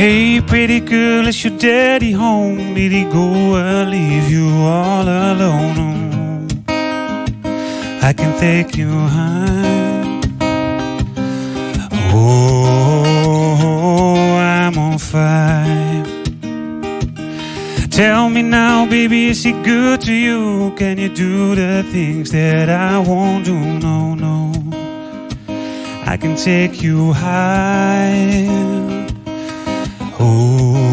Hey, pretty girl, is your daddy home? Did he go or leave you all alone? I can take you home. Oh, I'm on fire. Tell me now, baby, is he good to you? Can you do the things that I won't do? No, no. I can take you high. Oh,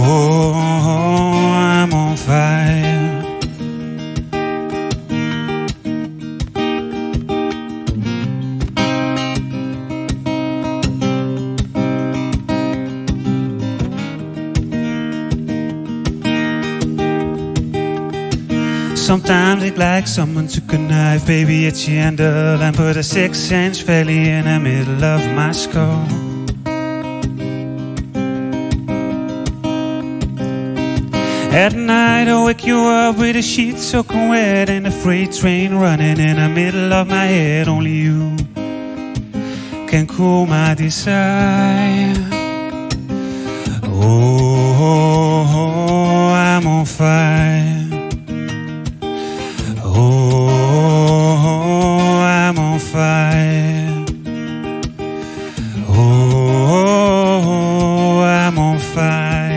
oh, oh, I'm on fire. Sometimes it like someone took a knife, baby, at the handle and put a six inch valley in the middle of my skull. At night, I wake you up with a sheet soaking wet and a freight train running in the middle of my head. Only you can cool my desire. Oh, I'm on fire. Oh, I'm on fire. Oh, I'm on fire.